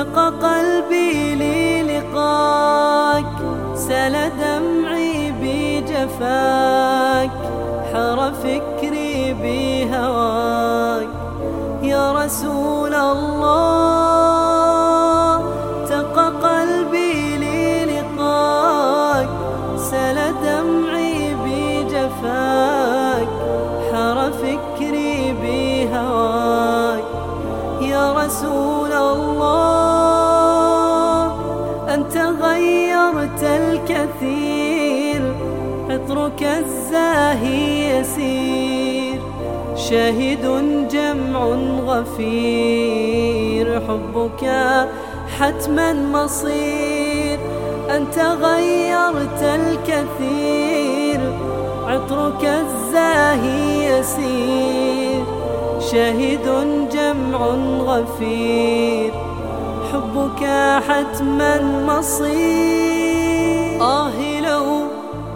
اشتاق قلبي للقاك سل دمعي بجفاك حر فكري بهواك. يا رسول رسول الله أنت غيرت الكثير عطرك الزاهي يسير. شاهد جمع غفير حبك حتما مصير أنت غيرت الكثير عطرك الزاهي يسير. شاهد جمع غفير حبك حتما مصير. آه لو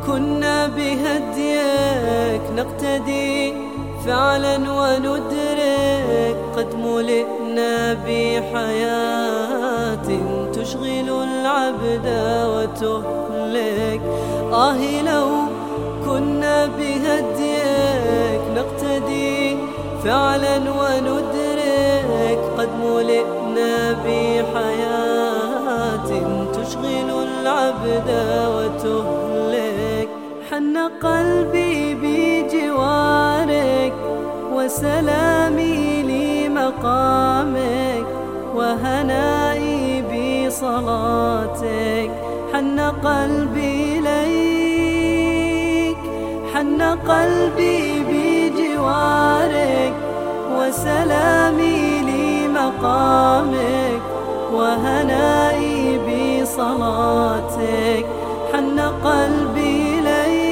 كنا بهديك نقتدي فعلا وندرك. قد ملئنا بحياة تشغل العبد وتهلك. آه لو كنا بهديك فعلا وندرك قد ملئنا بحياة تشغل العبد وتهلك. حن قلبي بجوارك وسلامي لمقامك وهنائي بصلاتك. حن قلبي ليك حن قلبي بجوارك وسلامي لمقامك وهنائي بصلاتك حن قلبي إليك.